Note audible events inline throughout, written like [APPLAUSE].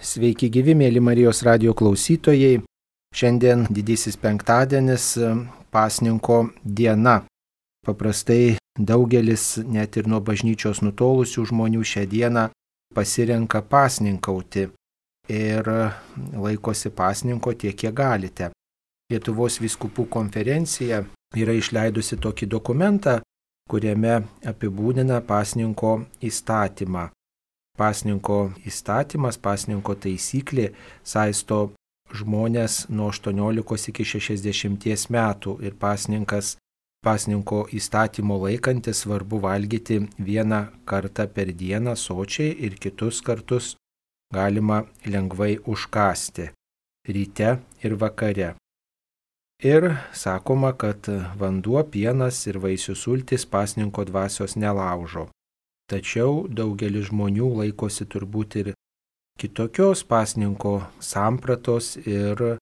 Sveiki gyvi, mėly Marijos radio klausytojai. Šiandien didysis penktadienis, pasninko diena. Paprastai daugelis, net ir nuo bažnyčios nutolusių žmonių šią dieną pasirenka pasninkauti ir laikosi pasninko tiek, kiek galite. Lietuvos viskupų konferencija yra išleidusi tokį dokumentą, kuriame apibūdina pasninko įstatymą. Pasninko įstatymas, pasninko taisyklė saisto žmonės nuo 18 iki 60 metų ir pasninkas, pasninko įstatymo laikantis svarbu valgyti vieną kartą per dieną sočiai ir kitus kartus galima lengvai užkasti ryte ir vakare. Ir sakoma, kad vanduo, pienas ir vaisių sultis pasninko dvasios nelaužo. Tačiau daugelis žmonių laikosi turbūt ir kitokios pasninko sampratos ir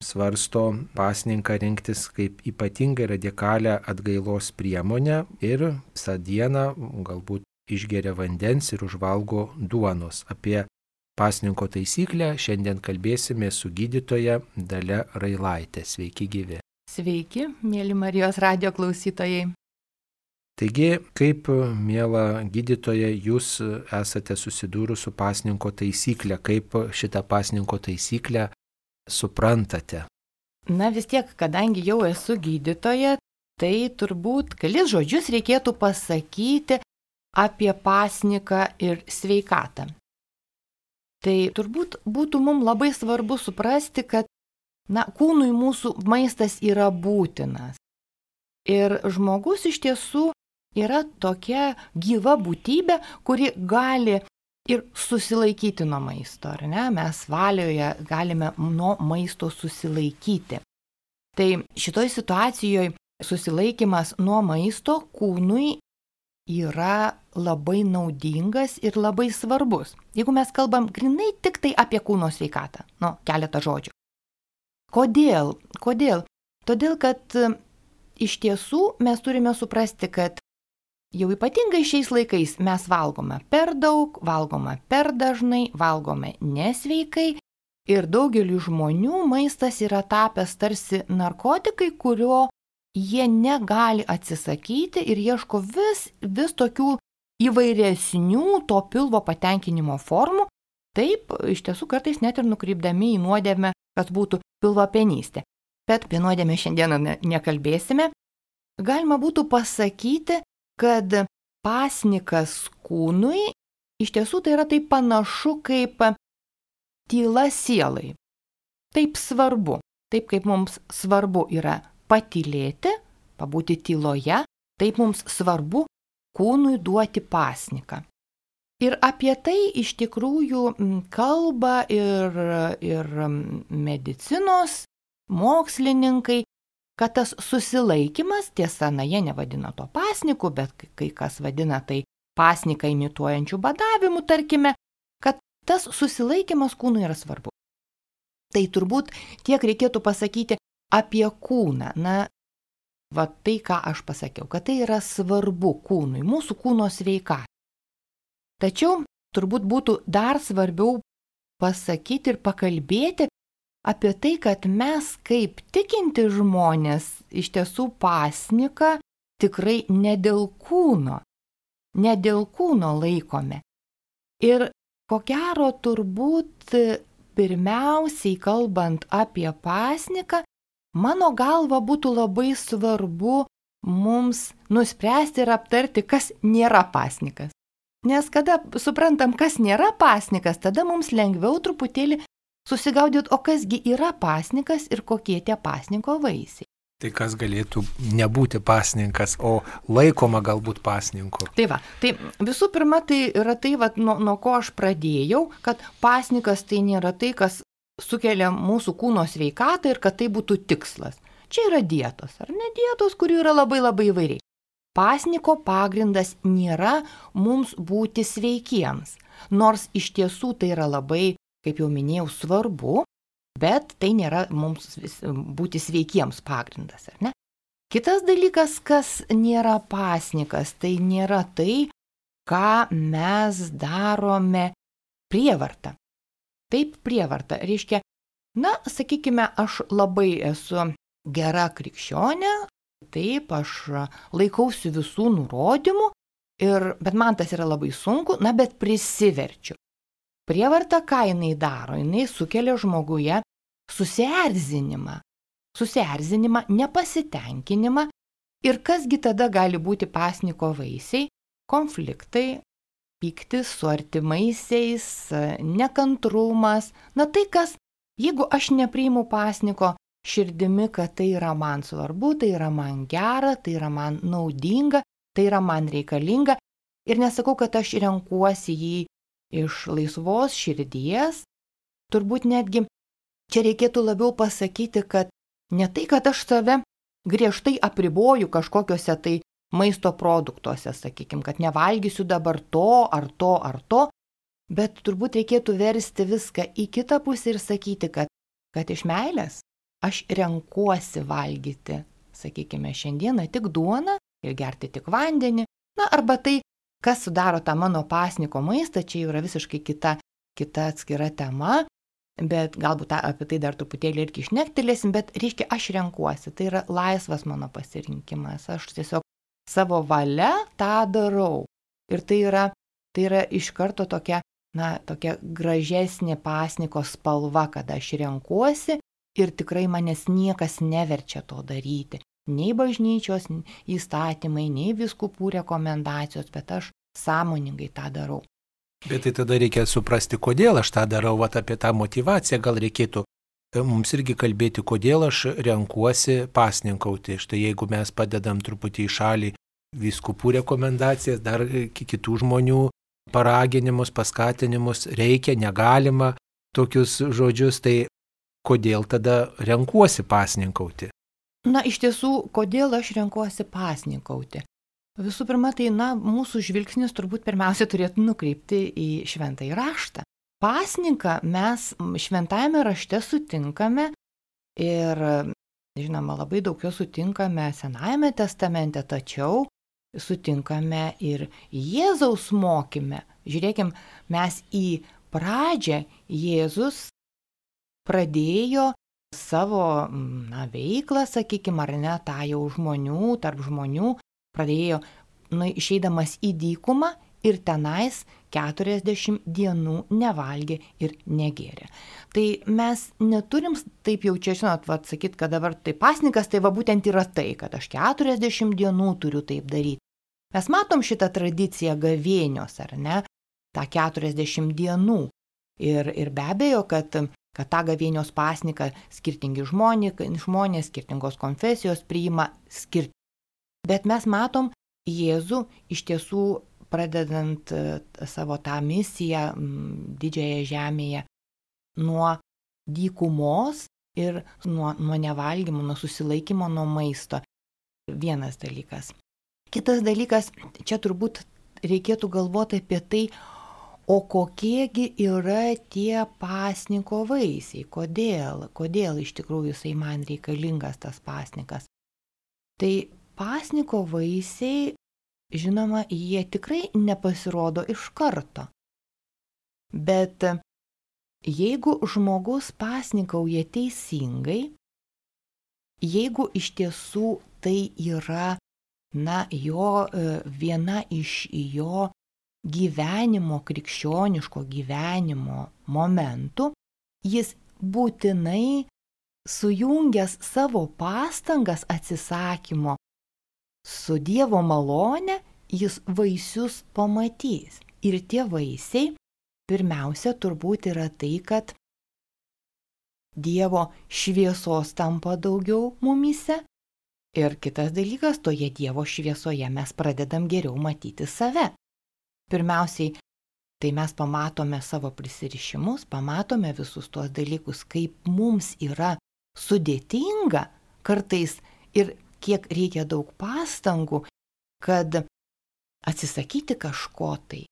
svarsto pasninką rinktis kaip ypatingai radikalią atgailos priemonę ir visą dieną galbūt išgeria vandens ir užvalgo duonos. Apie pasninko taisyklę šiandien kalbėsime su gydytoja Dale Railaitė. Sveiki gyvi. Sveiki, mėly Marijos radio klausytojai. Taigi, kaip, mėla gydytoja, jūs esate susidūrus su pasninko taisyklė, kaip šitą pasninko taisyklę suprantate? Na vis tiek, kadangi jau esu gydytoja, tai turbūt kelis žodžius reikėtų pasakyti apie pasniką ir sveikatą. Tai turbūt būtų mums labai svarbu suprasti, kad na, kūnui mūsų maistas yra būtinas. Ir žmogus iš tiesų yra tokia gyva būtybė, kuri gali ir susilaikyti nuo maisto, ar ne? Mes valioje galime nuo maisto susilaikyti. Tai šitoj situacijoje susilaikimas nuo maisto kūnui yra labai naudingas ir labai svarbus. Jeigu mes kalbam grinai tik tai apie kūno sveikatą, nu, keletą žodžių. Kodėl? Kodėl? Todėl, kad iš tiesų mes turime suprasti, kad Jau ypatingai šiais laikais mes valgome per daug, valgome per dažnai, valgome nesveikai ir daugeliu žmonių maistas yra tapęs tarsi narkotikai, kurio jie negali atsisakyti ir ieško vis, vis tokių įvairesnių to pilvo patenkinimo formų, taip iš tiesų kartais net ir nukrypdami į nuodėmę, kas būtų pilvo penystė. Bet apie nuodėmę šiandieną nekalbėsime. Galima būtų pasakyti, kad pasnikas kūnui iš tiesų tai yra taip panašu kaip tyla sielai. Taip svarbu, taip kaip mums svarbu yra patylėti, pabūti tyloje, taip mums svarbu kūnui duoti pasniką. Ir apie tai iš tikrųjų kalba ir, ir medicinos mokslininkai, kad tas susilaikimas, tiesa, na jie nevadina to pasniku, bet kai kas vadina tai pasniką imituojančių badavimų, tarkime, kad tas susilaikimas kūnui yra svarbu. Tai turbūt tiek reikėtų pasakyti apie kūną. Na, va tai, ką aš pasakiau, kad tai yra svarbu kūnui, mūsų kūno sveika. Tačiau turbūt būtų dar svarbiau pasakyti ir pakalbėti apie tai, kad mes kaip tikinti žmonės iš tiesų pasniką tikrai ne dėl kūno, ne dėl kūno laikome. Ir ko gero turbūt pirmiausiai kalbant apie pasniką, mano galva būtų labai svarbu mums nuspręsti ir aptarti, kas nėra pasnikas. Nes kada suprantam, kas nėra pasnikas, tada mums lengviau truputėlį susigaudyt, o kasgi yra pasnikas ir kokie tie pasniko vaisiai. Tai kas galėtų nebūti pasninkas, o laikoma galbūt pasninku. Tai va, tai visų pirma, tai yra tai, va, nuo, nuo ko aš pradėjau, kad pasnikas tai nėra tai, kas sukelia mūsų kūno sveikatą ir kad tai būtų tikslas. Čia yra dietos, ar ne dietos, kurių yra labai labai įvairiai. Pasniko pagrindas nėra mums būti sveikiems, nors iš tiesų tai yra labai kaip jau minėjau, svarbu, bet tai nėra mums būti sveikiems pagrindas, ar ne? Kitas dalykas, kas nėra pasnikas, tai nėra tai, ką mes darome prievartą. Taip prievarta. Reiškia, na, sakykime, aš labai esu gera krikščionė, taip, aš laikausi visų nurodymų, ir, bet man tas yra labai sunku, na, bet prisiverčiu. Prievarta, ką jinai daro, jinai sukelia žmoguje susierzinimą. Susierzinimą, nepasitenkinimą. Ir kasgi tada gali būti pasniko vaisiai? Konfliktai, pyktis su artimaisiais, nekantrumas. Na tai kas, jeigu aš nepriimu pasniko širdimi, kad tai yra man svarbu, tai yra man gera, tai yra man naudinga, tai yra man reikalinga. Ir nesakau, kad aš renkuosi jį iš laisvos širdies. Turbūt netgi čia reikėtų labiau pasakyti, kad ne tai, kad aš save griežtai apriboju kažkokiuose tai maisto produktuose, sakykime, kad nevalgysiu dabar to ar to ar to, bet turbūt reikėtų versti viską į kitą pusę ir sakyti, kad, kad iš meilės aš renkuosi valgyti, sakykime, šiandieną tik duoną ir gerti tik vandenį, na arba tai, kas sudaro tą mano pasniko maistą, čia jau yra visiškai kita, kita atskira tema, bet galbūt apie tai dar truputėlį irgi išnektelėsim, bet reiškia, aš renkuosi, tai yra laisvas mano pasirinkimas, aš tiesiog savo valia tą darau. Ir tai yra, tai yra iš karto tokia, na, tokia gražesnė pasniko spalva, kada aš renkuosi ir tikrai manęs niekas neverčia to daryti. Nei bažnyčios įstatymai, nei viskupų rekomendacijos, bet aš sąmoningai tą darau. Bet tai tada reikia suprasti, kodėl aš tą darau, vat apie tą motivaciją gal reikėtų e, mums irgi kalbėti, kodėl aš renkuosi pasninkauti. Štai jeigu mes padedam truputį į šalį viskupų rekomendacijas, dar kitų žmonių paraginimus, paskatinimus, reikia, negalima tokius žodžius, tai kodėl tada renkuosi pasninkauti? Na, iš tiesų, kodėl aš renkuosi pasninkauti? Visų pirma, tai, na, mūsų žvilgsnis turbūt pirmiausia turėtų nukreipti į šventąjį raštą. Pasninką mes šventajame rašte sutinkame ir, žinoma, labai daug jo sutinkame Senajame testamente, tačiau sutinkame ir Jėzaus mokyme. Žiūrėkim, mes į pradžią Jėzus pradėjo savo na, veiklą, sakykime, ar ne, tą jau žmonių, tarp žmonių, pradėjo, nu, išeidamas į dykumą ir tenais 40 dienų nevalgė ir negėrė. Tai mes neturim taip jau čia, žinot, va, sakyti, kad dabar tai pasnikas, tai va būtent yra tai, kad aš 40 dienų turiu taip daryti. Mes matom šitą tradiciją gavėnios, ar ne, tą 40 dienų. Ir, ir be abejo, kad, kad tą gavėnios pasniką skirtingi žmonės, žmonės, skirtingos konfesijos priima skirti. Bet mes matom Jėzų iš tiesų pradedant e, savo tą misiją didžiąją žemėje nuo dykumos ir nuo, nuo nevalgymo, nuo susilaikymo nuo maisto. Vienas dalykas. Kitas dalykas, čia turbūt reikėtų galvoti apie tai, o kokiegi yra tie pasniko vaisiai, kodėl, kodėl iš tikrųjų jisai man reikalingas tas pasnikas. Tai pasniko vaisiai žinoma, jie tikrai nepasirodo iš karto. Bet jeigu žmogus pasnikauja teisingai, jeigu iš tiesų tai yra, na, jo e, viena iš jo gyvenimo, krikščioniško gyvenimo momentų, jis būtinai sujungęs savo pastangas atsisakymo su Dievo malone jis vaisius pamatys. Ir tie vaisiai pirmiausia turbūt yra tai, kad Dievo šviesos tampa daugiau mumise. Ir kitas dalykas, toje Dievo šviesoje mes pradedam geriau matyti save. Pirmiausiai, tai mes pamatome savo prisirišimus, pamatome visus tuos dalykus, kaip mums yra sudėtinga kartais ir kiek reikia daug pastangų, kad atsisakyti kažko tai,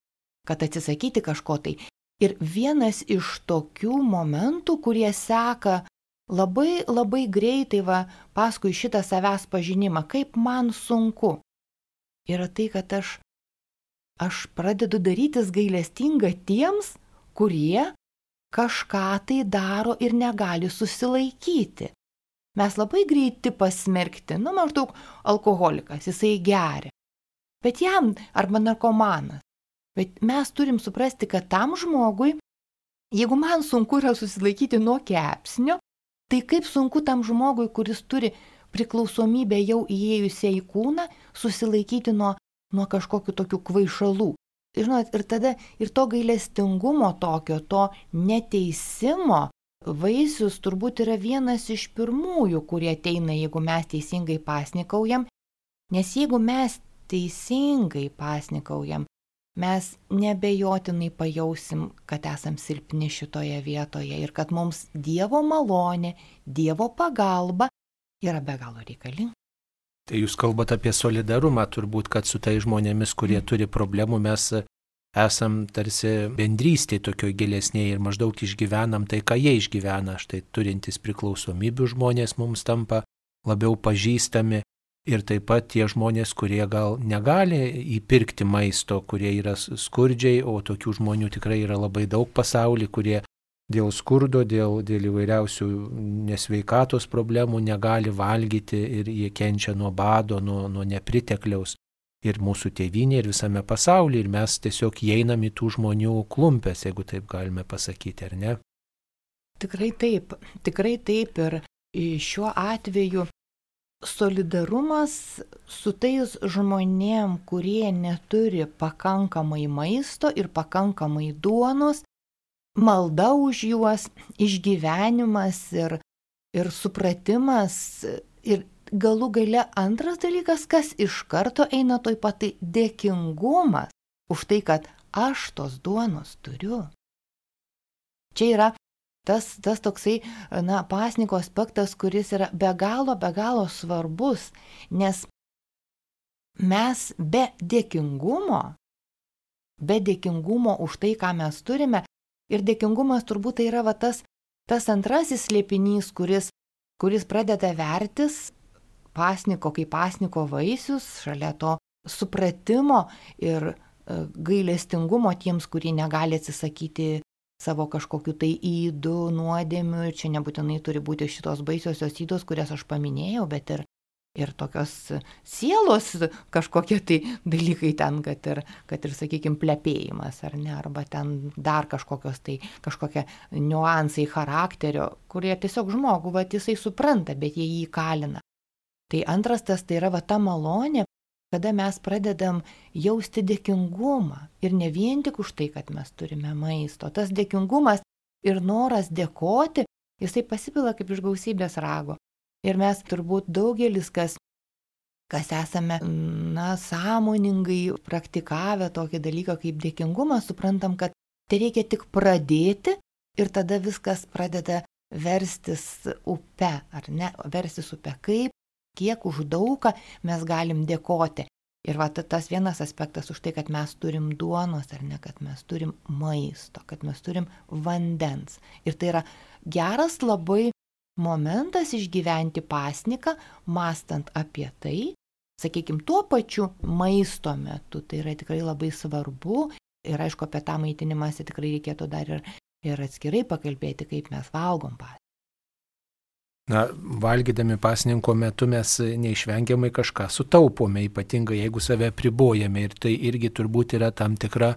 kad atsisakyti kažko tai. Ir vienas iš tokių momentų, kurie seka labai labai greitai va paskui šitą savęs pažinimą, kaip man sunku, yra tai, kad aš, aš pradedu darytis gailestinga tiems, kurie kažką tai daro ir negali susilaikyti. Mes labai greiti pasmerkti, nu maždaug alkoholikas, jisai geria. Bet jam, arba narkomanas. Bet mes turim suprasti, kad tam žmogui, jeigu man sunku yra susilaikyti nuo kepsnio, tai kaip sunku tam žmogui, kuris turi priklausomybę jau įėjusią į kūną, susilaikyti nuo, nuo kažkokių tokių kvaišalų. Žinot, ir tada ir to gailestingumo tokio, to neteisimo vaisius turbūt yra vienas iš pirmųjų, kurie ateina, jeigu mes teisingai pasnikaujam, nes jeigu mes teisingai pasnikaujam, mes nebejotinai pajausim, kad esam silpni šitoje vietoje ir kad mums Dievo malonė, Dievo pagalba yra be galo reikalinga. Tai jūs kalbate apie solidarumą, turbūt, kad su tai žmonėmis, kurie turi problemų, mes esam tarsi bendrystėje tokioj gilesnėje ir maždaug išgyvenam tai, ką jie išgyvena. Štai turintys priklausomybių žmonės mums tampa labiau pažįstami ir taip pat tie žmonės, kurie gal negali įpirkti maisto, kurie yra skurdžiai, o tokių žmonių tikrai yra labai daug pasaulyje, kurie dėl skurdo, dėl, dėl įvairiausių nesveikatos problemų negali valgyti ir jie kenčia nuo bado, nuo, nuo nepritekliaus. Ir mūsų tėvynė, ir visame pasaulyje, ir mes tiesiog einam į tų žmonių klumpės, jeigu taip galime pasakyti, ar ne? Tikrai taip, tikrai taip. Ir šiuo atveju solidarumas su tais žmonėm, kurie neturi pakankamai maisto ir pakankamai duonos, malda už juos, išgyvenimas ir, ir supratimas. Ir galų gale antras dalykas, kas iš karto eina toj pat, tai dėkingumas už tai, kad aš tos duonos turiu. Čia yra tas, tas toksai, na, pasniko aspektas, kuris yra be galo, be galo svarbus, nes mes be dėkingumo, be dėkingumo už tai, ką mes turime, Ir dėkingumas turbūt tai yra va, tas, tas antrasis slėpinys, kuris, kuris pradeda vertis pasniko kaip pasniko vaisius, šalia to supratimo ir e, gailestingumo tiems, kurie negali atsisakyti savo kažkokiu tai įdų, nuodėmių. Ir čia nebūtinai turi būti šitos baisiosios įdos, kurias aš paminėjau, bet ir ir tokios sielos kažkokie tai dalykai ten, kad ir, kad ir sakykime, plepėjimas ar ne, arba ten dar kažkokios tai kažkokie niuansai charakterio, kurie tiesiog žmogų, va, jisai supranta, bet jie jį kalina. Tai antras tas tai yra va ta malonė, kada mes pradedam jausti dėkingumą ir ne vien tik už tai, kad mes turime maisto, tas dėkingumas ir noras dėkoti, jisai pasipila kaip iš gausybės rago. Ir mes turbūt daugelis, kas, kas esame, na, sąmoningai praktikavę tokį dalyką kaip dėkingumą, suprantam, kad tai reikia tik pradėti ir tada viskas pradeda verstis upe, ar ne, verstis upe kaip, kiek už daugą mes galim dėkoti. Ir va tas vienas aspektas už tai, kad mes turim duonos, ar ne, kad mes turim maisto, kad mes turim vandens. Ir tai yra geras labai momentas išgyventi pasniką, mastant apie tai, sakykime, tuo pačiu maisto metu. Tai yra tikrai labai svarbu ir aišku, apie tą maitinimąsi tikrai reikėtų dar ir, ir atskirai pakalbėti, kaip mes valgom pasniką. Na, valgydami pasninko metu mes neišvengiamai kažką sutaupome, ypatingai jeigu save pribojame ir tai irgi turbūt yra tam tikra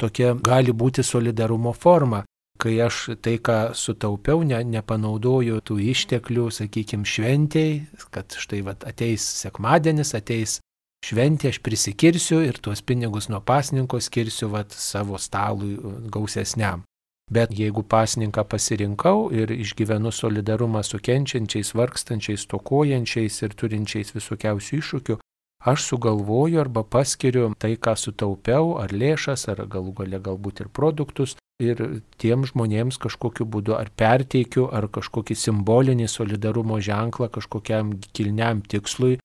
tokia gali būti solidarumo forma kai aš tai, ką sutaupiau, ne, nepanaudoju tų išteklių, sakykime, šventėjai, kad štai vat, ateis sekmadienis, ateis šventė, aš prisikirsiu ir tuos pinigus nuo pasninko skirsiu vat, savo stalui gausesniam. Bet jeigu pasninką pasirinkau ir išgyvenu solidarumą su kenčiančiais, vargstančiais, tokojančiais ir turinčiais visokiausių iššūkių, aš sugalvoju arba paskiriu tai, ką sutaupiau, ar lėšas, ar galų gale galbūt ir produktus, ir tiem žmonėms kažkokiu būdu ar perteikiu, ar kažkokį simbolinį solidarumo ženklą kažkokiam kilniam tikslui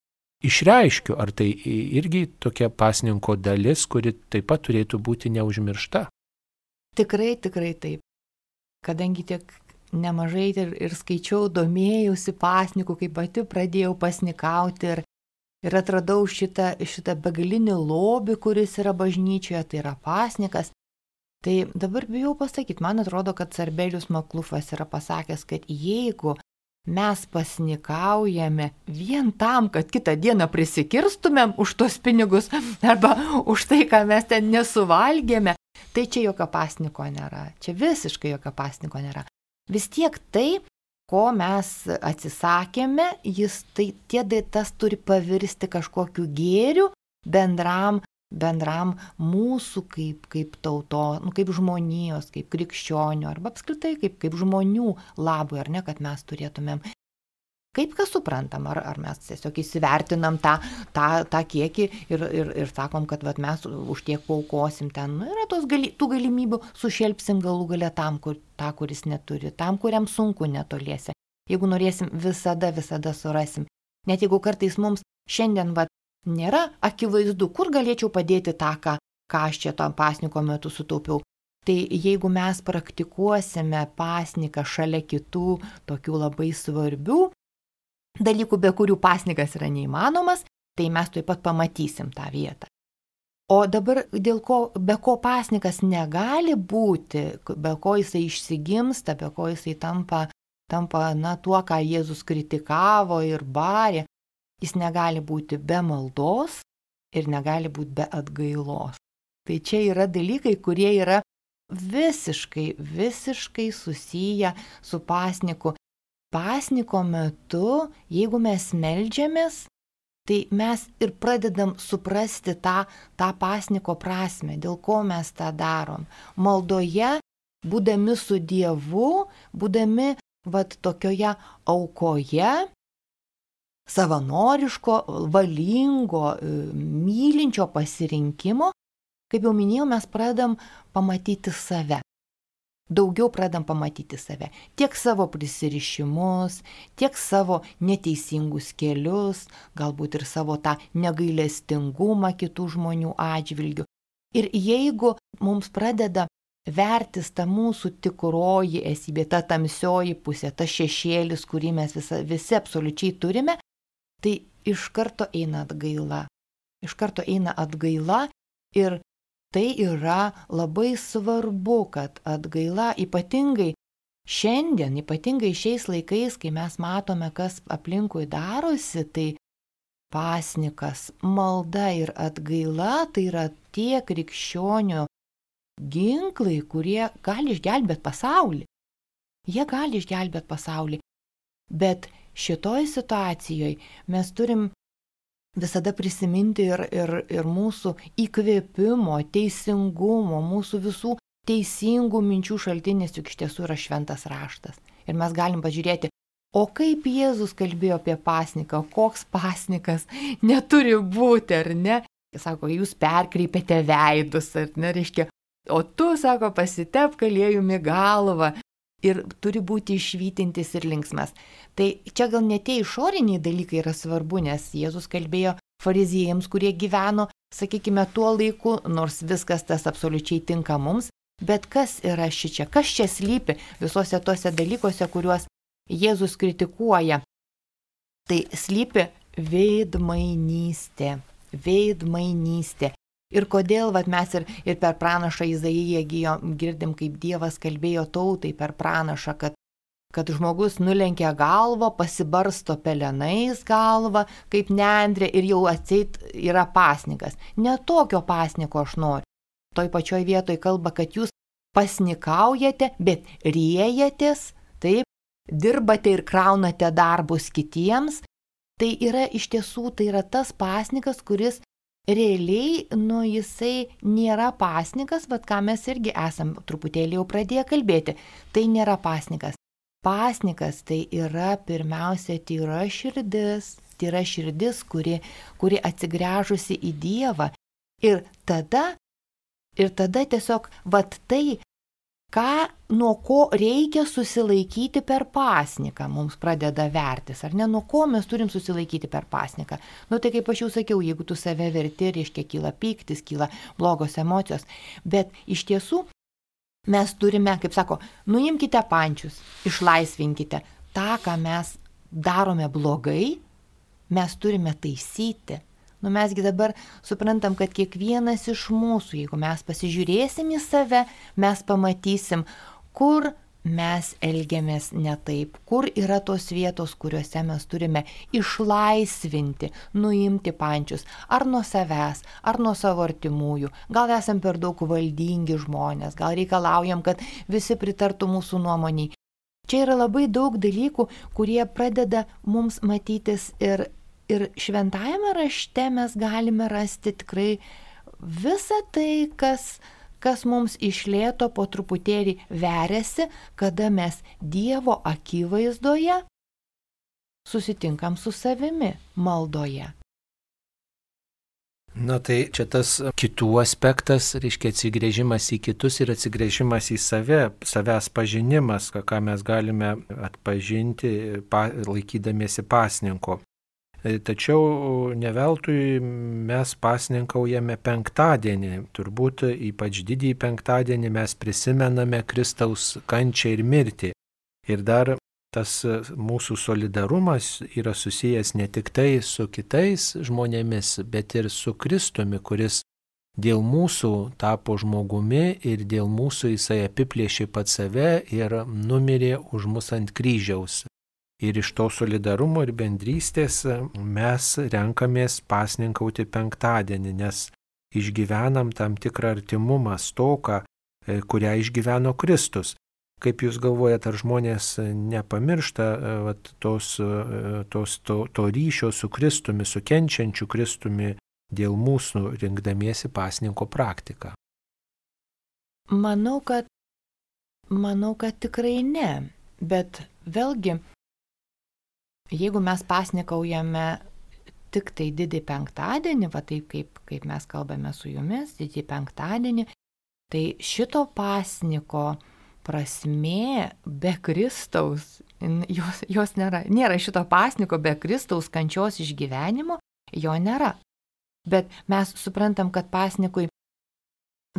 išreiškiu. Ar tai irgi tokia pasninko dalis, kuri taip pat turėtų būti neužmiršta? Tikrai, tikrai taip. Kadangi tiek nemažai ir, ir skaičiau, domėjausi pasniku, kai pati pradėjau pasnikauti ir, ir atradau šitą, šitą begalinį lobį, kuris yra bažnyčioje, tai yra pasnikas Tai dabar bijau pasakyti, man atrodo, kad Sarbelius Maklufas yra pasakęs, kad jeigu mes pasnikaujame vien tam, kad kitą dieną prisikirstumėm už tos pinigus [LAUGHS] arba už tai, ką mes ten nesuvalgėme, tai čia jokio pasniko nėra. Čia visiškai jokio pasniko nėra. Vis tiek tai, ko mes atsisakėme, jis tai tie tas turi pavirsti kažkokiu gėriu bendram bendram mūsų kaip, kaip tauto, nu, kaip žmonijos, kaip krikščionių, arba apskritai kaip, kaip žmonių labui, ar ne, kad mes turėtumėm. Kaip kas suprantam, ar, ar mes tiesiog įsivertinam tą, tą, tą kiekį ir, ir, ir sakom, kad vat, mes už tiek paukosim ten, nu, yra tos gali, tų galimybių, sušelpsim galų galę tam, kur, tą, kuris neturi, tam, kuriam sunku netoliese. Jeigu norėsim, visada, visada surasim. Net jeigu kartais mums šiandien vat, nėra akivaizdu, kur galėčiau padėti tą, ką, ką aš čia tam pasniko metu sutaupiau. Tai jeigu mes praktikuosime pasniką šalia kitų tokių labai svarbių dalykų, be kurių pasnikas yra neįmanomas, tai mes taip pat pamatysim tą vietą. O dabar dėl ko, be ko pasnikas negali būti, be ko jisai išsigimsta, be ko jisai tampa, tampa na, tuo, ką Jėzus kritikavo ir barė, Jis negali būti be maldos ir negali būti be atgailos. Tai čia yra dalykai, kurie yra visiškai, visiškai susiję su pasniku. Pasniko metu, jeigu mes melžiamės, tai mes ir pradedam suprasti tą, tą pasniko prasme, dėl ko mes tą darom. Maldoje, būdami su Dievu, būdami vat tokioje aukoje, savanoriško, valingo, e, mylinčio pasirinkimo, kaip jau minėjau, mes pradam pamatyti save. Daugiau pradam pamatyti save. Tiek savo prisirišimus, tiek savo neteisingus kelius, galbūt ir savo tą negailestingumą kitų žmonių atžvilgių. Ir jeigu mums pradeda vertis ta mūsų tikroji esybė, ta tamsioji pusė, ta šešėlis, kurį mes visa, visi absoliučiai turime, tai iš karto eina atgaila. Iš karto eina atgaila ir tai yra labai svarbu, kad atgaila ypatingai šiandien, ypatingai šiais laikais, kai mes matome, kas aplinkui darosi, tai pasnikas, malda ir atgaila tai yra tie krikščionių ginklai, kurie gali išgelbėti pasaulį. Jie gali išgelbėti pasaulį, bet šitoj situacijoj mes turim visada prisiminti ir, ir, ir mūsų įkvėpimo, teisingumo, mūsų visų teisingų minčių šaltinis juk iš tiesų yra šventas raštas. Ir mes galim pažiūrėti, o kaip Jėzus kalbėjo apie pasniką, koks pasnikas [LAUGHS] neturi būti, ar ne? Sako, jūs perkreipėte veidus, ar ne, reiškia, o tu, sako, pasitep kalėjumi galvą, ir turi būti išvytintis ir linksmas. Tai čia gal ne tie išoriniai dalykai yra svarbu, nes Jėzus kalbėjo fariziejams, kurie gyveno, sakykime, tuo laiku, nors viskas tas absoliučiai tinka mums, bet kas yra ši čia, kas čia slypi visuose tuose dalykuose, kuriuos Jėzus kritikuoja. Tai slypi veidmainystė, veidmainystė. Ir kodėl vat, mes ir, ir per pranašą Izaiją girdim, kaip Dievas kalbėjo tautai per pranašą, kad, kad žmogus nulenkia galvą, pasibarsto pelenais galvą, kaip neandrė ir jau atseit yra pasnikas. Ne tokio pasniko aš noriu. Toj pačioj vietoj kalba, kad jūs pasnikaujate, bet riejatės, taip, dirbate ir kraunate darbus kitiems. Tai yra iš tiesų, tai yra tas pasnikas, kuris realiai, nu, jisai nėra pasnikas, bet ką mes irgi esam truputėlį jau pradėję kalbėti, tai nėra pasnikas. Pasnikas tai yra pirmiausia tyra širdis, tyra širdis, kuri, kuri atsigręžusi į Dievą. Ir tada, ir tada tiesiog, vad tai, ką, nuo ko reikia susilaikyti per pasniką, mums pradeda vertis, ar ne, nuo ko mes turim susilaikyti per pasniką. Nu tai kaip aš jau sakiau, jeigu tu save verti, reiškia kyla pyktis, kyla blogos emocijos, bet iš tiesų mes turime, kaip sako, nuimkite pančius, išlaisvinkite. Tą, ką mes darome blogai, mes turime taisyti, Nu mesgi dabar suprantam, kad kiekvienas iš mūsų, jeigu mes pasižiūrėsim į save, mes pamatysim, kur mes elgiamės ne taip, kur yra tos vietos, kuriuose mes turime išlaisvinti, nuimti pančius, ar nuo savęs, ar nuo savo artimųjų. Gal esam per daug valdingi žmonės, gal reikalaujam, kad visi pritartų mūsų nuomoniai. Čia yra labai daug dalykų, kurie pradeda mums matytis ir Ir šventajame rašte mes galime rasti tikrai visą tai, kas, kas mums išlėto po truputėlį veriasi, kada mes Dievo akivaizdoje susitinkam su savimi maldoje. Na tai čia tas kitų aspektas, reiškia atsigrėžimas į kitus ir atsigrėžimas į save, savęs pažinimas, ką mes galime atpažinti pa, laikydamiesi pasninko. E, tačiau neveltui mes pasninkaujame penktadienį. Turbūt ypač didįjį penktadienį mes prisimename Kristaus kančią ir mirtį. Ir dar tas mūsų solidarumas yra susijęs ne tik tai su kitais žmonėmis, bet ir su Kristumi, kuris dėl mūsų tapo žmogumi ir dėl mūsų jisai apiplėšė pat save ir numirė už mus ant kryžiaus. Ir iš to solidarumo ir bendrystės mes renkamės pasninkauti penktadienį, nes išgyvenam tam tikrą artimumą, stoką, e, kurią išgyveno Kristus. Kaip Jūs galvojate, ar žmonės nepamiršta e, vat, tos, e, tos, to, to ryšio su Kristumi, su kenčiančiu Kristumi dėl mūsų rinkdamiesi pasninko praktiką? Manau, kad, manau, kad tikrai ne. Bet vėlgi jeigu mes pasnikaujame tik tai didį penktadienį, va taip kaip, kaip mes kalbame su jumis, didį penktadienį, tai šito pasniko prasme be Kristaus, jos, jos nėra, nėra šito pasniko be Kristaus kančios išgyvenimo, jo nėra. Bet mes suprantam, kad pasnikui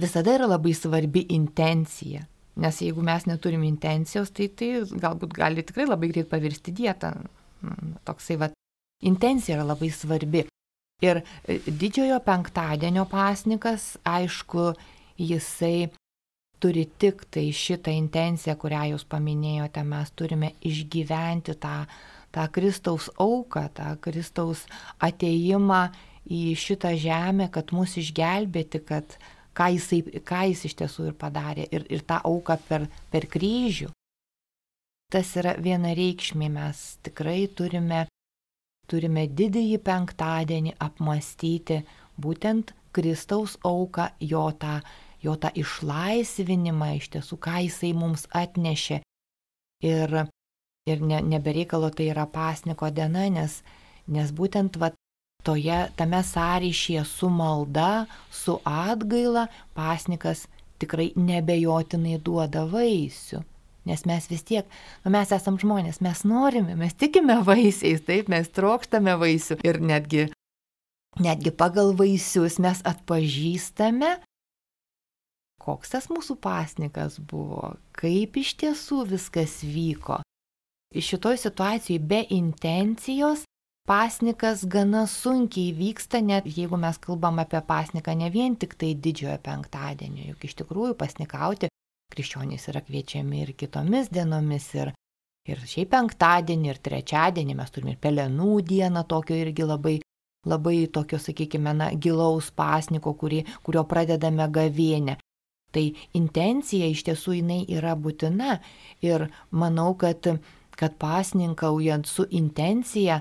visada yra labai svarbi intencija. Nes jeigu mes neturim intencijos, tai tai galbūt gali tikrai labai greit pavirsti dietą. Toksai va, intencija yra labai svarbi. Ir e, didžiojo penktadienio pasnikas, aišku, jisai turi tik tai šitą intenciją, kurią jūs paminėjote, mes turime išgyventi tą, tą Kristaus auką, tą Kristaus ateimą į šitą žemę, kad mus išgelbėti, kad ką, jisai, ką jis iš tiesų ir padarė, ir, ir tą auką per, per kryžių tas yra vienareikšmiai, mes tikrai turime, turime didįjį penktadienį apmastyti būtent Kristaus auką, jo tą, jo tą išlaisvinimą iš tiesų, ką jisai mums atnešė. Ir, ir ne, nebereikalo tai yra pasniko diena, nes, nes būtent va, toje, tame sąryšyje su malda, su atgaila pasnikas tikrai nebejotinai duoda vaisių. Nes mes vis tiek, nu, mes esam žmonės, mes norime, mes tikime vaisiais, taip, mes trokštame vaisių ir netgi, netgi pagal vaisius mes atpažįstame, koks tas mūsų pasnikas buvo, kaip iš tiesų viskas vyko. Iš šitoj situacijai be intencijos pasnikas gana sunkiai vyksta, net jeigu mes kalbam apie pasniką ne vien tik tai didžiojo penktadienio, juk iš tikrųjų pasnikauti krikščionys yra kviečiami ir kitomis dienomis, ir, ir šiaip penktadienį, ir trečiadienį mes turime ir pelenų dieną, tokio irgi labai, labai tokio, sakykime, na, gilaus pasniko, kurį, kurio pradedame gavienę. Tai intencija iš tiesų jinai yra būtina ir manau, kad, kad pasninkaujant su intencija,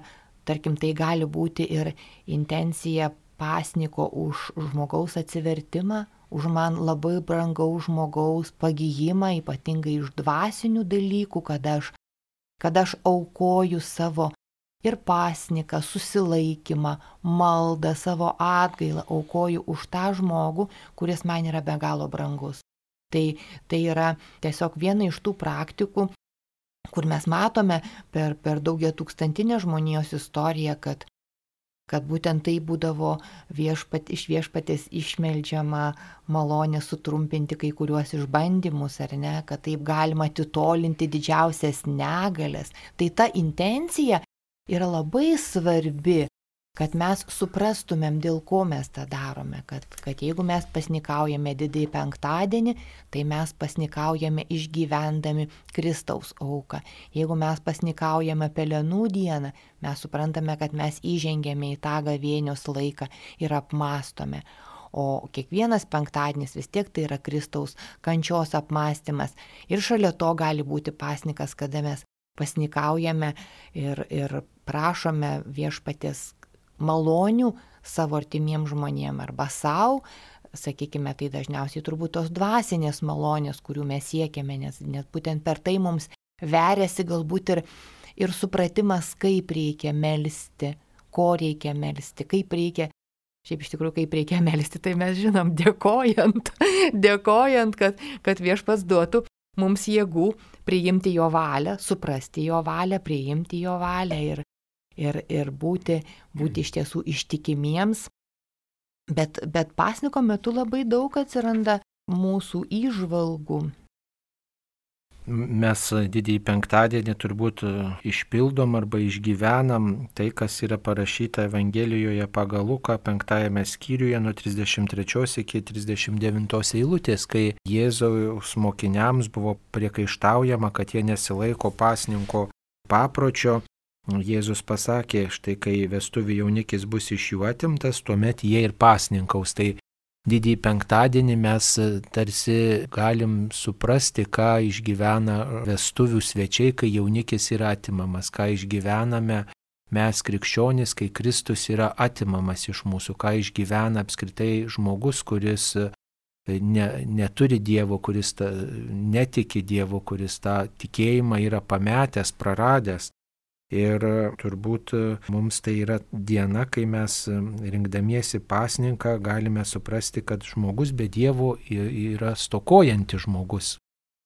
tarkim, tai gali būti ir intencija pasniko už žmogaus atsivertimą, už man labai brangaus žmogaus pagyjimą, ypatingai iš dvasinių dalykų, kada aš, kada aš aukoju savo ir pasniką, susilaikymą, maldą, savo atgailą, aukoju už tą žmogų, kuris man yra be galo brangus. Tai, tai yra tiesiog viena iš tų praktikų, kur mes matome per, per daugia tūkstantinę žmonijos istoriją, kad kad būtent tai būdavo viešpat, iš viešpatės išmeldžiama malonė sutrumpinti kai kuriuos išbandymus, ar ne, kad taip galima atitolinti didžiausias negalės. Tai ta intencija yra labai svarbi kad mes suprastumėm, dėl ko mes tą darome, kad, kad jeigu mes pasnikaujame didįjį penktadienį, tai mes pasnikaujame išgyvendami Kristaus auką. Jeigu mes pasnikaujame pelenų dieną, mes suprantame, kad mes įžengėme į tą gavėnios laiką ir apmastome. O kiekvienas penktadienis vis tiek tai yra Kristaus kančios apmąstymas. Ir šalia to gali būti pasnikas, kada mes pasnikaujame ir, ir prašome viešpatės malonių savo artimiems žmonėms arba savo, sakykime, tai dažniausiai turbūt tos dvasinės malonės, kurių mes siekiame, nes net būtent per tai mums veriasi galbūt ir, ir supratimas, kaip reikia melstį, ko reikia melstį, kaip reikia Šiaip iš tikrųjų, kaip reikia melstis, tai mes žinom, dėkojant, [LAUGHS] dėkojant, kad, kad viešpas duotų mums jėgų priimti jo valią, suprasti jo valią, priimti jo valią ir, ir, ir būti, būti iš tiesų ištikimiems. Bet, bet pasniko metu labai daug atsiranda mūsų įžvalgų, mes didįjį penktadienį turbūt išpildom arba išgyvenam tai, kas yra parašyta Evangelijoje pagal Luką penktajame skyriuje nuo 33 iki 39 eilutės, kai Jėzaus mokiniams buvo priekaištaujama, kad jie nesilaiko pasninko papročio. Jėzus pasakė, štai kai vestuvių jaunikis bus iš jų atimtas, tuomet jie ir pasninkaus. Tai didįjį penktadienį mes e, tarsi galim suprasti, ką išgyvena vestuvių svečiai, kai jaunikis yra atimamas, ką išgyvename mes krikščionys, kai Kristus yra atimamas iš mūsų, ką išgyvena apskritai žmogus, kuris e, ne, neturi Dievo, kuris ta, netiki Dievo, kuris tą tikėjimą yra pametęs, praradęs. Ir turbūt mums tai yra diena, kai mes rinkdamiesi pasninką galime suprasti, kad žmogus be Dievo yra stokojantis žmogus.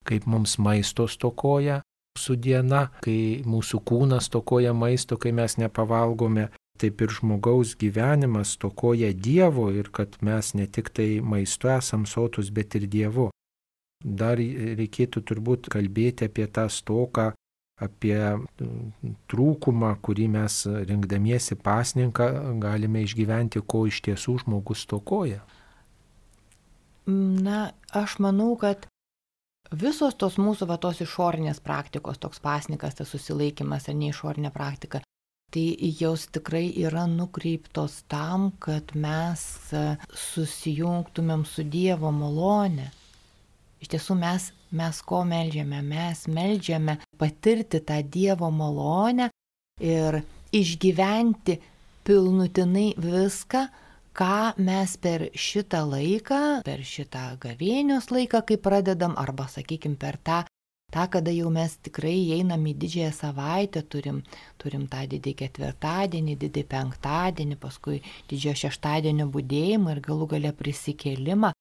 Kaip mums maisto stokoja mūsų diena, kai mūsų kūnas stokoja maisto, kai mes nepavalgome, taip ir žmogaus gyvenimas stokoja Dievo ir kad mes ne tik tai maistu esam sotus, bet ir Dievu. Dar reikėtų turbūt kalbėti apie tą stoką apie mm, trūkumą, kurį mes rinkdamiesi pasninką galime išgyventi, ko iš tiesų žmogus tokoja. Na, aš manau, kad visos tos mūsų va tos išorinės praktikos, toks pasnikas, tas susilaikimas ar neišorinė praktika, tai jos tikrai yra nukreiptos tam, kad mes susijungtumėm su Dievo malone. Iš tiesų mes mes ko melžiame? Mes melžiame patirti tą Dievo malonę ir išgyventi pilnutinai viską, ką mes per šitą laiką, per šitą gavėnios laiką, kai pradedam, arba, sakykime, per tą, tą, kada jau mes tikrai einam į didžiąją savaitę, turim, turim tą didį ketvirtadienį, didį penktadienį, paskui didžiojo šeštadienio būdėjimą ir galų gale prisikėlimą,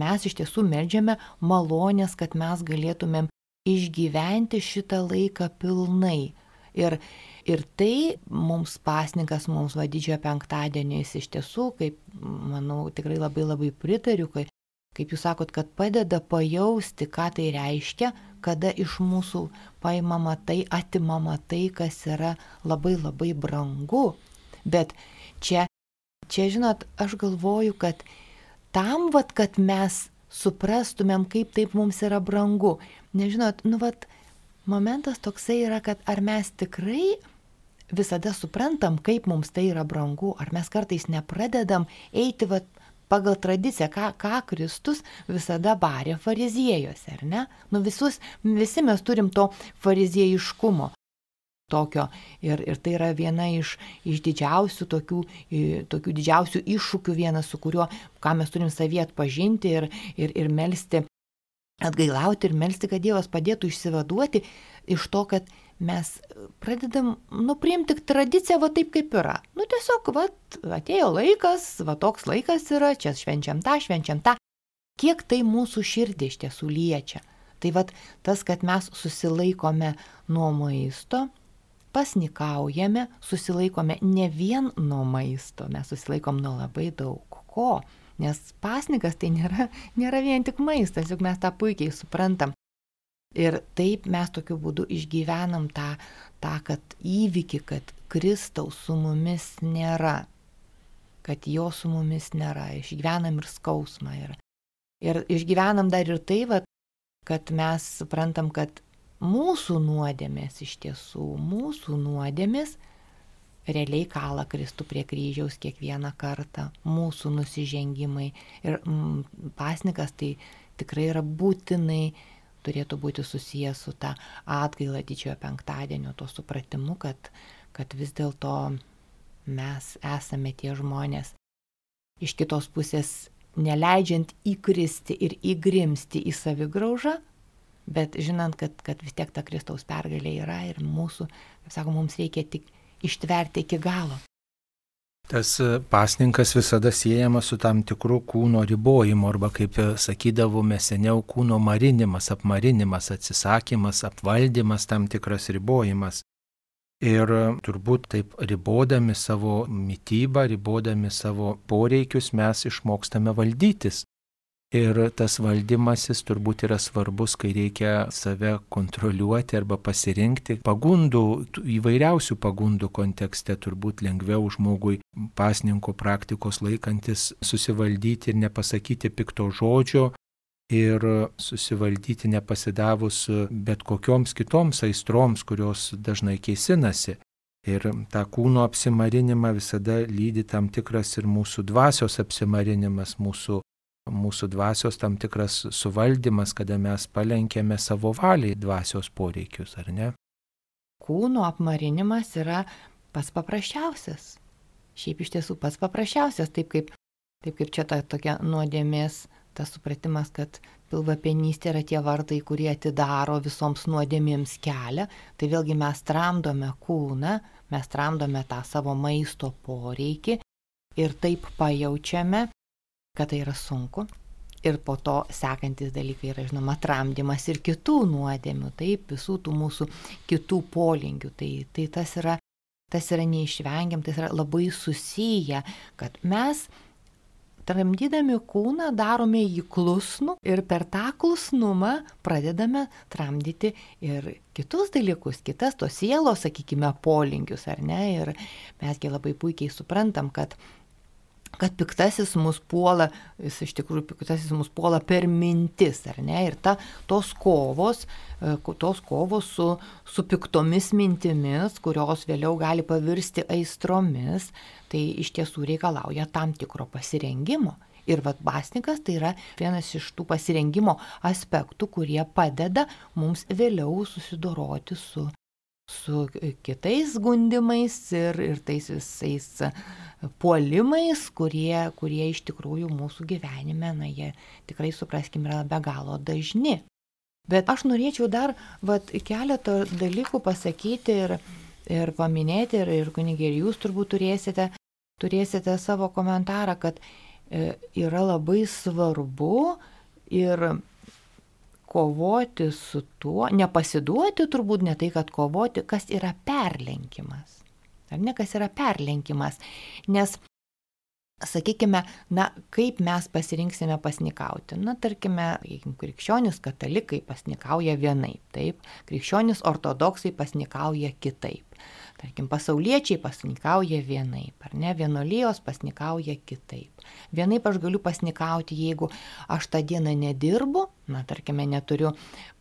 Mes iš tiesų melžiame malonės, kad mes galėtumėm išgyventi šitą laiką pilnai. Ir, ir tai mums pasninkas, mums vadidžiojo penktadienį, jis iš tiesų, kaip manau, tikrai labai labai pritariu, kai, kaip jūs sakot, kad padeda pajausti, ką tai reiškia, kada iš mūsų paimama tai, atimama tai, kas yra labai labai brangu. Bet čia, čia žinot, aš galvoju, kad tam, vat, kad mes suprastumėm, kaip taip mums yra brangu. Nežinot, nu, vat, momentas toksai yra, kad ar mes tikrai visada suprantam, kaip mums tai yra brangu, ar mes kartais nepradedam eiti vat, pagal tradiciją, ką, ką Kristus visada barė fariziejuose, ar ne? Nu visus, visi mes turim to fariziejiškumo tokio. Ir, ir tai yra viena iš, iš didžiausių tokių, tokių didžiausių iššūkių, vienas su kuriuo, ką mes turim savyje atpažinti ir, ir, ir melstį, atgailauti ir melstį, kad Dievas padėtų išsivaduoti iš to, kad mes pradedam, nu, priimti tradiciją va taip, kaip yra. Nu, tiesiog, va, atėjo laikas, va toks laikas yra, čia švenčiam tą, švenčiam tą. Kiek tai mūsų širdį iš tiesų liečia. Tai vad tas, kad mes susilaikome nuo maisto, pasnikaujame, susilaikome ne vien nuo maisto, mes susilaikom nuo labai daug ko. Nes pasnikas tai nėra, nėra vien tik maistas, juk mes tą puikiai suprantam. Ir taip mes tokiu būdu išgyvenam tą, tą kad įvykį, kad Kristaus su mumis nėra, kad jo su mumis nėra, išgyvenam ir skausmą. Ir, ir išgyvenam dar ir tai, va, kad mes suprantam, kad mūsų nuodėmės iš tiesų, mūsų nuodėmės realiai kala Kristų prie kryžiaus kiekvieną kartą, mūsų nusižengimai. Ir mm, pasnikas tai tikrai yra būtinai turėtų būti susijęs su ta atgaila didžiojo penktadienio, to supratimu, kad, kad vis dėlto mes esame tie žmonės. Iš kitos pusės neleidžiant įkristi ir įgrimsti į savigraužą, bet žinant, kad, kad vis tiek ta Kristaus pergalė yra ir mūsų, kaip sako, mums reikia tik ištverti iki galo. Tas e, pasninkas visada siejamas su tam tikru kūno ribojimu, arba kaip e, sakydavome seniau, kūno marinimas, apmarinimas, atsisakymas, apvaldymas, tam tikras ribojimas. Ir e, turbūt taip ribodami savo mytybą, ribodami savo poreikius mes išmokstame valdytis. Ir tas valdymasis turbūt yra svarbus, kai reikia save kontroliuoti arba pasirinkti. Pagundų, įvairiausių pagundų kontekste turbūt lengviau žmogui pasninko praktikos laikantis susivaldyti ir nepasakyti pikto žodžio ir susivaldyti nepasidavus bet kokioms kitoms aistroms, kurios dažnai keisinasi. Ir tą kūno apsimarinimą visada lydi tam tikras ir mūsų dvasios apsimarinimas, mūsų mūsų dvasios tam tikras suvaldymas, kada mes palenkėme savo valiai dvasios poreikius, ar ne? Kūno apmarinimas yra pats paprasčiausias. Šiaip iš tiesų pats paprasčiausias, taip kaip, taip kaip čia ta tokia nuodėmės, tas supratimas, kad pilvapenystė yra tie vartai, kurie atidaro visoms nuodėmėms kelią, tai vėlgi mes tramdome kūną, mes tramdome tą savo maisto poreikį ir taip pajaučiame, kad tai yra sunku. Ir po to sekantis dalykai yra, žinoma, tramdymas ir kitų nuodėmių, taip, visų tų mūsų kitų polinkių. Tai, tai tas, yra, tas yra neišvengiam, tai yra labai susiję, kad mes tramdydami kūną darome jį klusnų ir per tą klusnumą pradedame tramdyti ir kitus dalykus, kitas tos sielos, sakykime, polinkius, ar ne? Ir mesgi labai puikiai suprantam, kad kad piktasis mus puola, jis iš tikrųjų piktasis mus puola per mintis, ar ne? Ir ta, tos kovos, e, tos kovos su, su piktomis mintimis, kurios vėliau gali pavirsti aistromis, tai iš tiesų reikalauja tam tikro pasirengimo. Ir vad basnikas tai yra vienas iš tų pasirengimo aspektų, kurie padeda mums vėliau susidoroti su, su kitais gundimais ir, ir tais visais puolimais, kurie, kurie iš tikrųjų mūsų gyvenime, na, jie tikrai, supraskim, yra be galo dažni. Bet aš norėčiau dar vat, keletą dalykų pasakyti ir, ir paminėti, ir, ir kunigė, ir jūs turbūt turėsite, turėsite savo komentarą, kad e, yra labai svarbu ir kovoti su tuo, nepasiduoti turbūt ne tai, kad kovoti, kas yra perlenkimas. Ar ne, kas yra perlenkimas? Nes sakykime, na, kaip mes pasirinksime pasnikauti. Na, tarkime, krikščionis katalikai pasnikauja vienaip, taip, krikščionis ortodoksai pasnikauja kitaip. Tarkim, pasauliečiai pasnikauja vienaip, ar ne, vienolyjos pasnikauja kitaip. Vienaip aš galiu pasnikauti, jeigu aš tą dieną nedirbu, na, tarkime, neturiu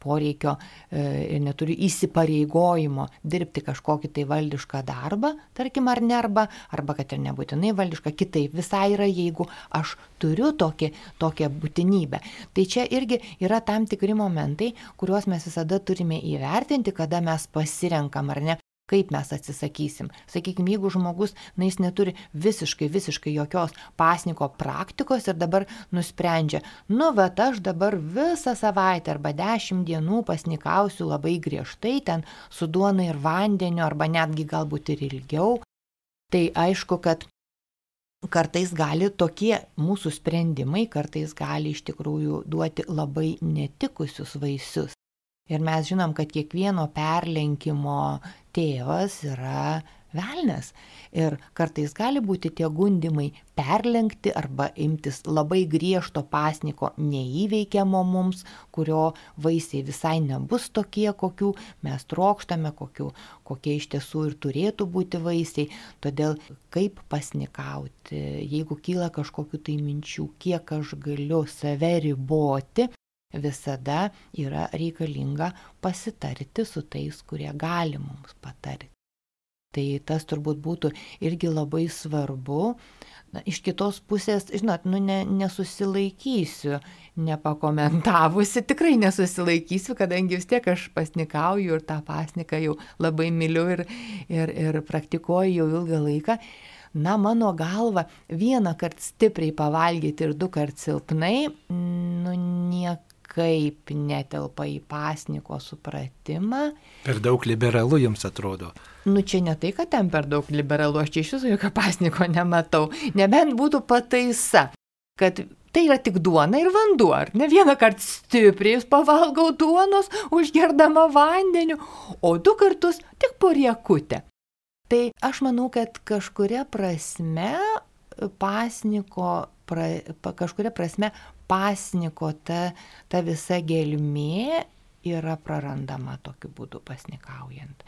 poreikio ir e, neturiu įsipareigojimo dirbti kažkokį tai valdišką darbą, tarkim, ar ne, arba, arba kad ir nebūtinai valdišką, kitaip visai yra, jeigu aš turiu tokį, tokią būtinybę. Tai čia irgi yra tam tikri momentai, kuriuos mes visada turime įvertinti, kada mes pasirenkam ar ne kaip mes atsisakysim. Sakykime, jeigu žmogus, na, jis neturi visiškai, visiškai jokios pasniko praktikos ir dabar nusprendžia, nu, bet aš dabar visą savaitę arba dešimt dienų pasnikausiu labai griežtai ten su duona ir vandeniu arba netgi galbūt ir ilgiau, tai aišku, kad kartais gali tokie mūsų sprendimai, kartais gali iš tikrųjų duoti labai netikusius vaisius. Ir mes žinom, kad kiekvieno perlenkimo tėvas yra velnes. Ir kartais gali būti tie gundimai perlenkti arba imtis labai griežto pasniko neįveikiamo mums, kurio vaisiai visai nebus tokie, kokių mes trokštame, kokių, kokie iš tiesų ir turėtų būti vaisiai. Todėl kaip pasnikauti, jeigu kyla kažkokiu tai minčių, kiek aš galiu save riboti, visada yra reikalinga pasitarti su tais, kurie gali mums patarti. Tai tas turbūt būtų irgi labai svarbu. Na, iš kitos pusės, žinot, nu, ne, nesusilaikysiu, nepakomentavusi, [LAUGHS] tikrai nesusilaikysiu, kadangi vis tiek aš pasnikauju ir tą pasniką jau labai myliu ir, ir, ir praktikuoju jau ilgą laiką. Na, mano galva, vieną kartą stipriai pavalgyti ir du kartus silpnai, nu, niek kaip netelpa į pasniko supratimą. Per daug liberalu jums atrodo. Nu čia ne tai, kad ten per daug liberalu, aš čia iš viso jokio pasniko nematau. Nebent būtų pataisa, kad tai yra tik duona ir vanduo, ar ne vieną kartą stipriai pavalgau duonos, užgerdama vandeniu, o du kartus tik po riekutę. Tai aš manau, kad kažkuria prasme pasniko, pra, kažkuria prasme pasniko ta, ta visa gelmė yra prarandama tokiu būdu pasnikaujant.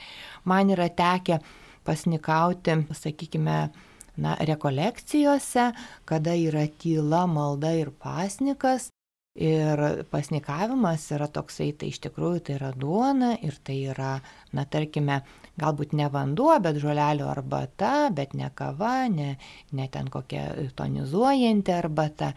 Man yra tekę pasnikauti, sakykime, na, rekolekcijose, kada yra tyla, malda ir pasnikas. Ir pasnikavimas yra toksai, tai iš tikrųjų tai yra duona ir tai yra, na tarkime, galbūt ne vanduo, bet žolelio arbata, bet ne kava, ne, ne ten kokia tonizuojanti arbata.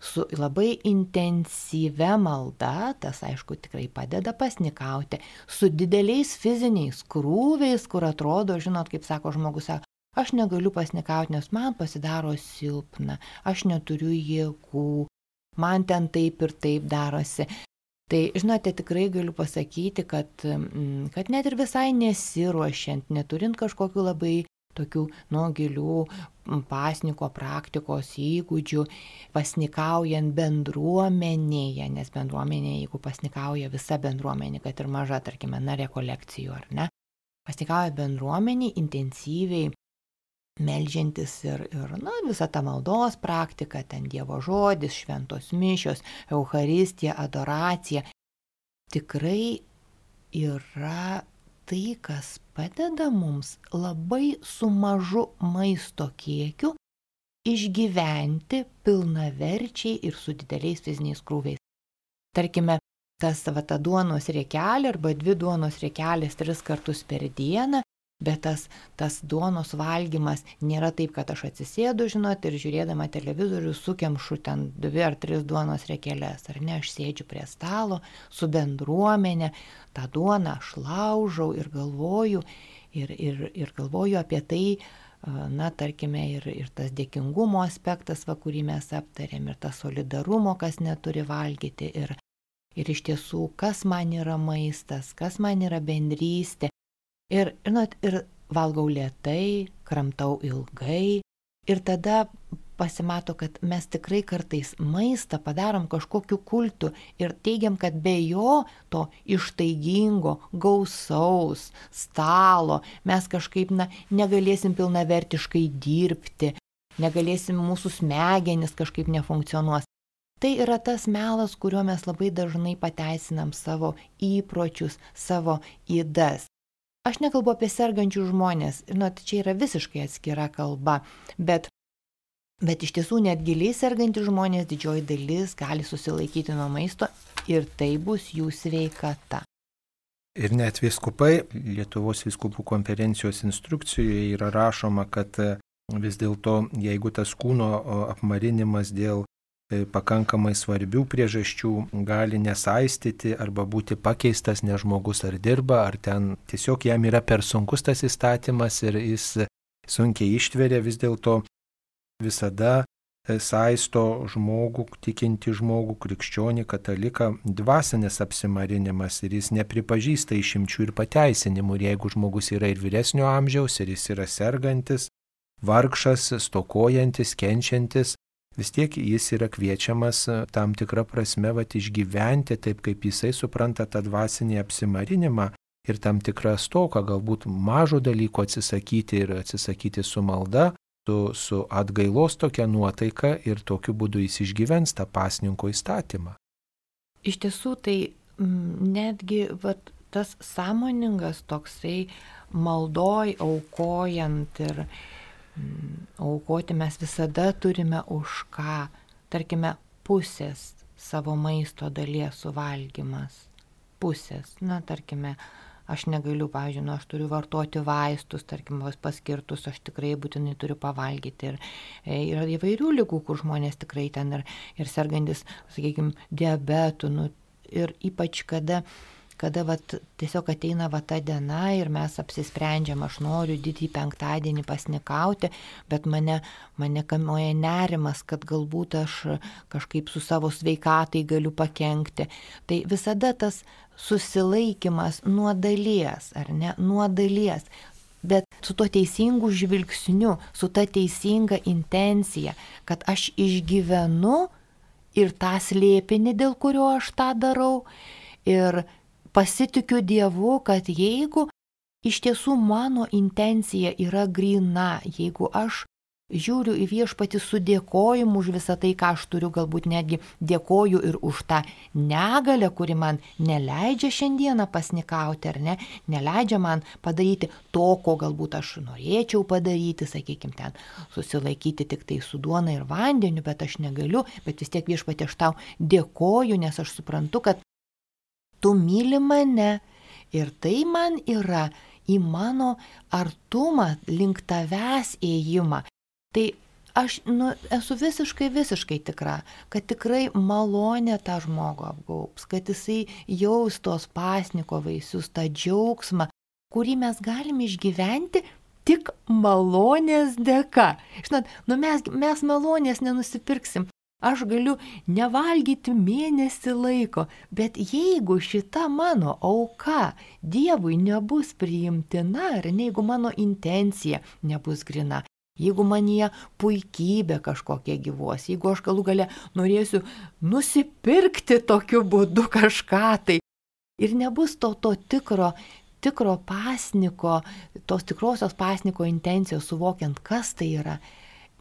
Su labai intensyvia malda, tas aišku tikrai padeda pasnikauti, su dideliais fiziniais krūviais, kur atrodo, žinot, kaip sako žmogus, aš negaliu pasnikauti, nes man pasidaro silpna, aš neturiu jėgų, man ten taip ir taip darosi. Tai, žinote, tikrai galiu pasakyti, kad, mm, kad net ir visai nesiruošiant, neturint kažkokiu labai tokių nuo gilių pasniko praktikos įgūdžių, pasnikaujant bendruomenėje, nes bendruomenėje, jeigu pasnikauja visa bendruomenė, kad ir maža, tarkime, na, rekolekcijų ar ne, pasnikauja bendruomenė intensyviai melžiantis ir, ir na, visa ta maldos praktika, ten Dievo žodis, šventos mišios, Euharistija, adoracija, tikrai yra tai, kas padeda mums labai su mažu maisto kiekiu išgyventi pilnaverčiai ir su dideliais fiziniais krūviais. Tarkime, tas va ta duonos riekelė arba dvi duonos riekelės tris kartus per dieną Bet tas, tas duonos valgymas nėra taip, kad aš atsisėdu, žinot, ir žiūrėdama televizorių sukemšu ten dvi ar tris duonos rekelės, ar ne, aš sėdžiu prie stalo su bendruomenė, tą duoną aš laužau ir galvoju, ir, ir, ir galvoju apie tai, na, tarkime, ir, ir tas dėkingumo aspektas, va, kurį mes aptarėm, ir tas solidarumo, kas neturi valgyti, ir, ir iš tiesų, kas man yra maistas, kas man yra bendrystė. Ir, žinot, ir valgau lietai, kramtau ilgai. Ir tada pasimato, kad mes tikrai kartais maistą padarom kažkokiu kultu ir teigiam, kad be jo to ištaigingo, gausaus stalo mes kažkaip na, negalėsim pilnavertiškai dirbti, negalėsim mūsų smegenis kažkaip nefunkcionuos. Tai yra tas melas, kuriuo mes labai dažnai pateisinam savo įpročius, savo įdas. Aš nekalbu apie sergančių žmonės, nu, tai čia yra visiškai atskira kalba, bet, bet iš tiesų net giliai sergantys žmonės didžioji dalis gali susilaikyti nuo maisto ir tai bus jų sveikata. Ir net viskupai, Lietuvos viskupų konferencijos instrukcijoje yra rašoma, kad vis dėlto, jeigu tas kūno apmarinimas dėl pakankamai svarbių priežasčių gali nesaistyti arba būti pakeistas, nes žmogus ar dirba, ar ten tiesiog jam yra per sunkus tas įstatymas ir jis sunkiai ištveria, vis dėlto visada e, saisto žmogų, tikinti žmogų, krikščionį, kataliką, dvasinis apsimarinimas ir jis nepripažįsta išimčių ir pateisinimų. Ir jeigu žmogus yra ir vyresnio amžiaus, ir jis yra sergantis, vargšas, stokojantis, kenčiantis, vis tiek jis yra kviečiamas e, tam tikrą prasme vat, išgyventi taip, kaip jisai supranta tą dvasinį apsimarinimą ir tam tikrą stoką, galbūt mažo dalyko atsisakyti ir atsisakyti su malda, su, su atgailos tokia nuotaika ir tokiu būdu jis išgyvens tą pasninko įstatymą. Iš tiesų, tai netgi vat, tas sąmoningas toksai maldoj aukojant ir aukoti mes visada turime už ką, tarkime, pusės savo maisto dalies suvalgymas. Pusės, na, tarkime, aš negaliu, pavyzdžiui, nu, aš turiu vartoti vaistus, tarkim, vos paskirtus, aš tikrai būtinai turiu pavalgyti. Ir e, yra įvairių lygų, kur žmonės tikrai ten ir, ir sergantis, sakykime, diabetų, nu, ir ypač kada kada vat, tiesiog ateina va ta diena ir mes apsisprendžiam, aš noriu didį penktadienį pasnikauti, bet mane, mane kamuoja nerimas, kad galbūt aš kažkaip su savo sveikatai galiu pakengti. Tai visada tas susilaikimas nuo dalies, ar ne, nuo dalies. Bet su tuo teisingu žvilgsniu, su ta teisinga intencija, kad aš išgyvenu ir tą slėpinį, dėl kurio aš tą darau. Ir pasitikiu Dievu, kad jeigu iš tiesų mano intencija yra grina, jeigu aš žiūriu į viešpatį su dėkojimu už visą tai, ką aš turiu, galbūt netgi dėkoju ir už tą negalę, kuri man neleidžia šiandieną pasnikauti, ar ne, neleidžia man padaryti to, ko galbūt aš norėčiau padaryti, sakykime, ten susilaikyti tik tai su duona ir vandeniu, bet aš negaliu, bet vis tiek viešpatį aš tau dėkoju, nes aš suprantu, kad tu myli mane ir tai man yra į mano artumą link tavęs ėjimą. Tai aš nu, esu visiškai, visiškai tikra, kad tikrai malonė tą žmogų apgaups, kad jisai jaus tos pasniko vaisius, tą džiaugsmą, kurį mes galime išgyventi tik malonės dėka. Žinot, nu mes, mes malonės nenusipirksim, Aš galiu nevalgyti mėnesį laiko, bet jeigu šita mano auka Dievui nebus priimtina, ne, jeigu mano intencija nebus grina, jeigu manie puikybė kažkokia gyvos, jeigu aš galų gale norėsiu nusipirkti tokiu būdu kažką tai ir nebus to, to tikro, tikro pasniko, tos tikrosios pasniko intencijos suvokiant, kas tai yra,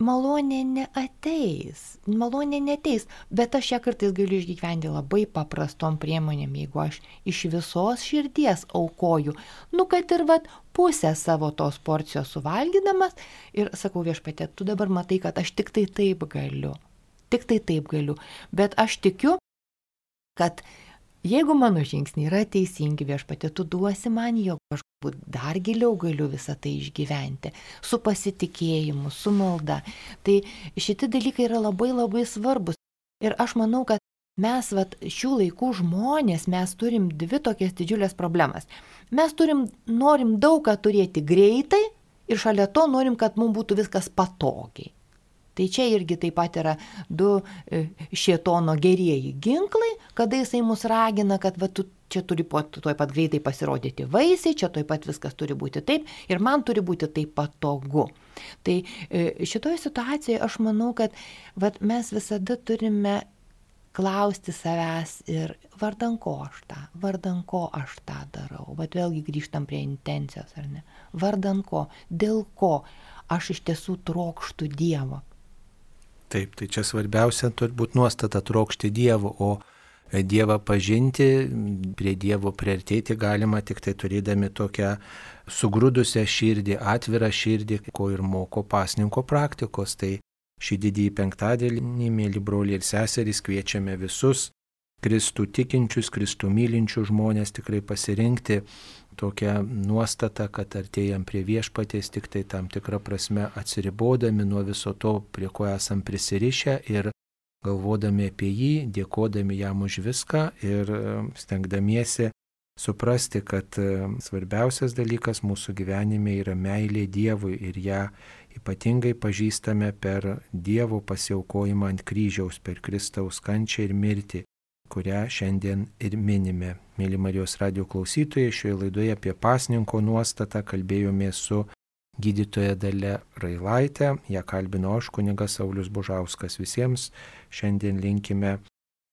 malonė neateis, malonė neteis, bet aš ją kartais galiu išgyventi labai paprastom priemonėm, jeigu aš iš visos širdies aukoju, nu kad ir vad pusę savo tos porcijos suvalgydamas ir sakau viešpatė, tu dabar matai, kad aš tik tai taip galiu, tik tai taip galiu, bet aš tikiu, kad Jeigu mano žingsniai yra teisingi viešpatė, tu duosi man, jog aš dar giliau galiu visą tai išgyventi, su pasitikėjimu, su malda. Tai šitie dalykai yra labai labai svarbus. Ir aš manau, kad mes, vat, šių laikų žmonės, mes turim dvi tokias didžiulės problemas. Mes turim, norim daug ką turėti greitai ir šalia to norim, kad mums būtų viskas patogiai. Tai čia irgi taip pat yra du e, šietono gerieji ginklai, kada jisai mus ragina, kad va, tu čia turi tuoj pat greitai pasirodyti vaisiai, čia tuoj pat viskas turi būti taip ir man turi būti taip patogu. Tai e, šitoje situacijoje aš manau, kad va, mes visada turime klausti savęs ir vardan ko aš tą, vardan ko aš tą darau. Vat vėlgi grįžtam prie intencijos, ar ne? Vardan ko, dėl ko aš iš tiesų trokštų Dievo. Taip, tai čia svarbiausia turbūt nuostata trokšti Dievo, o Dievą pažinti, prie Dievo priartėti galima tik tai turėdami tokią sugrūdusią širdį, atvirą širdį, ko ir moko pasninko praktikos. Tai šį didįjį penktadienį, mėly broliai ir seserys, kviečiame visus Kristų tikinčius, Kristų mylinčius žmonės tikrai pasirinkti tokią nuostatą, kad artėjam prie viešpatės tik tai tam tikrą prasme atsiribodami nuo viso to, prie ko esam prisirišę ir galvodami apie jį, dėkodami jam už viską ir e, stengdamiesi suprasti, kad e, svarbiausias dalykas mūsų gyvenime yra meilė Dievui ir ją ypatingai pažįstame per Dievo pasiaukojimą ant kryžiaus, per Kristaus kančią ir mirtį kurią šiandien ir minime. Mėly Marijos radio klausytojai, šioje laidoje apie pasninko nuostatą kalbėjome su gydytoja Dale Railaitė, ją kalbino aš kunigas Saulis Bužauskas. Visiems šiandien linkime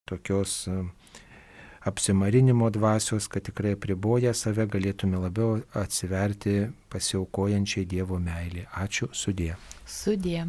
tokios e, apsimarinimo dvasios, kad tikrai priboję save galėtume labiau atsiverti pasiaukojančiai Dievo meilį. Ačiū sudė. Sudė.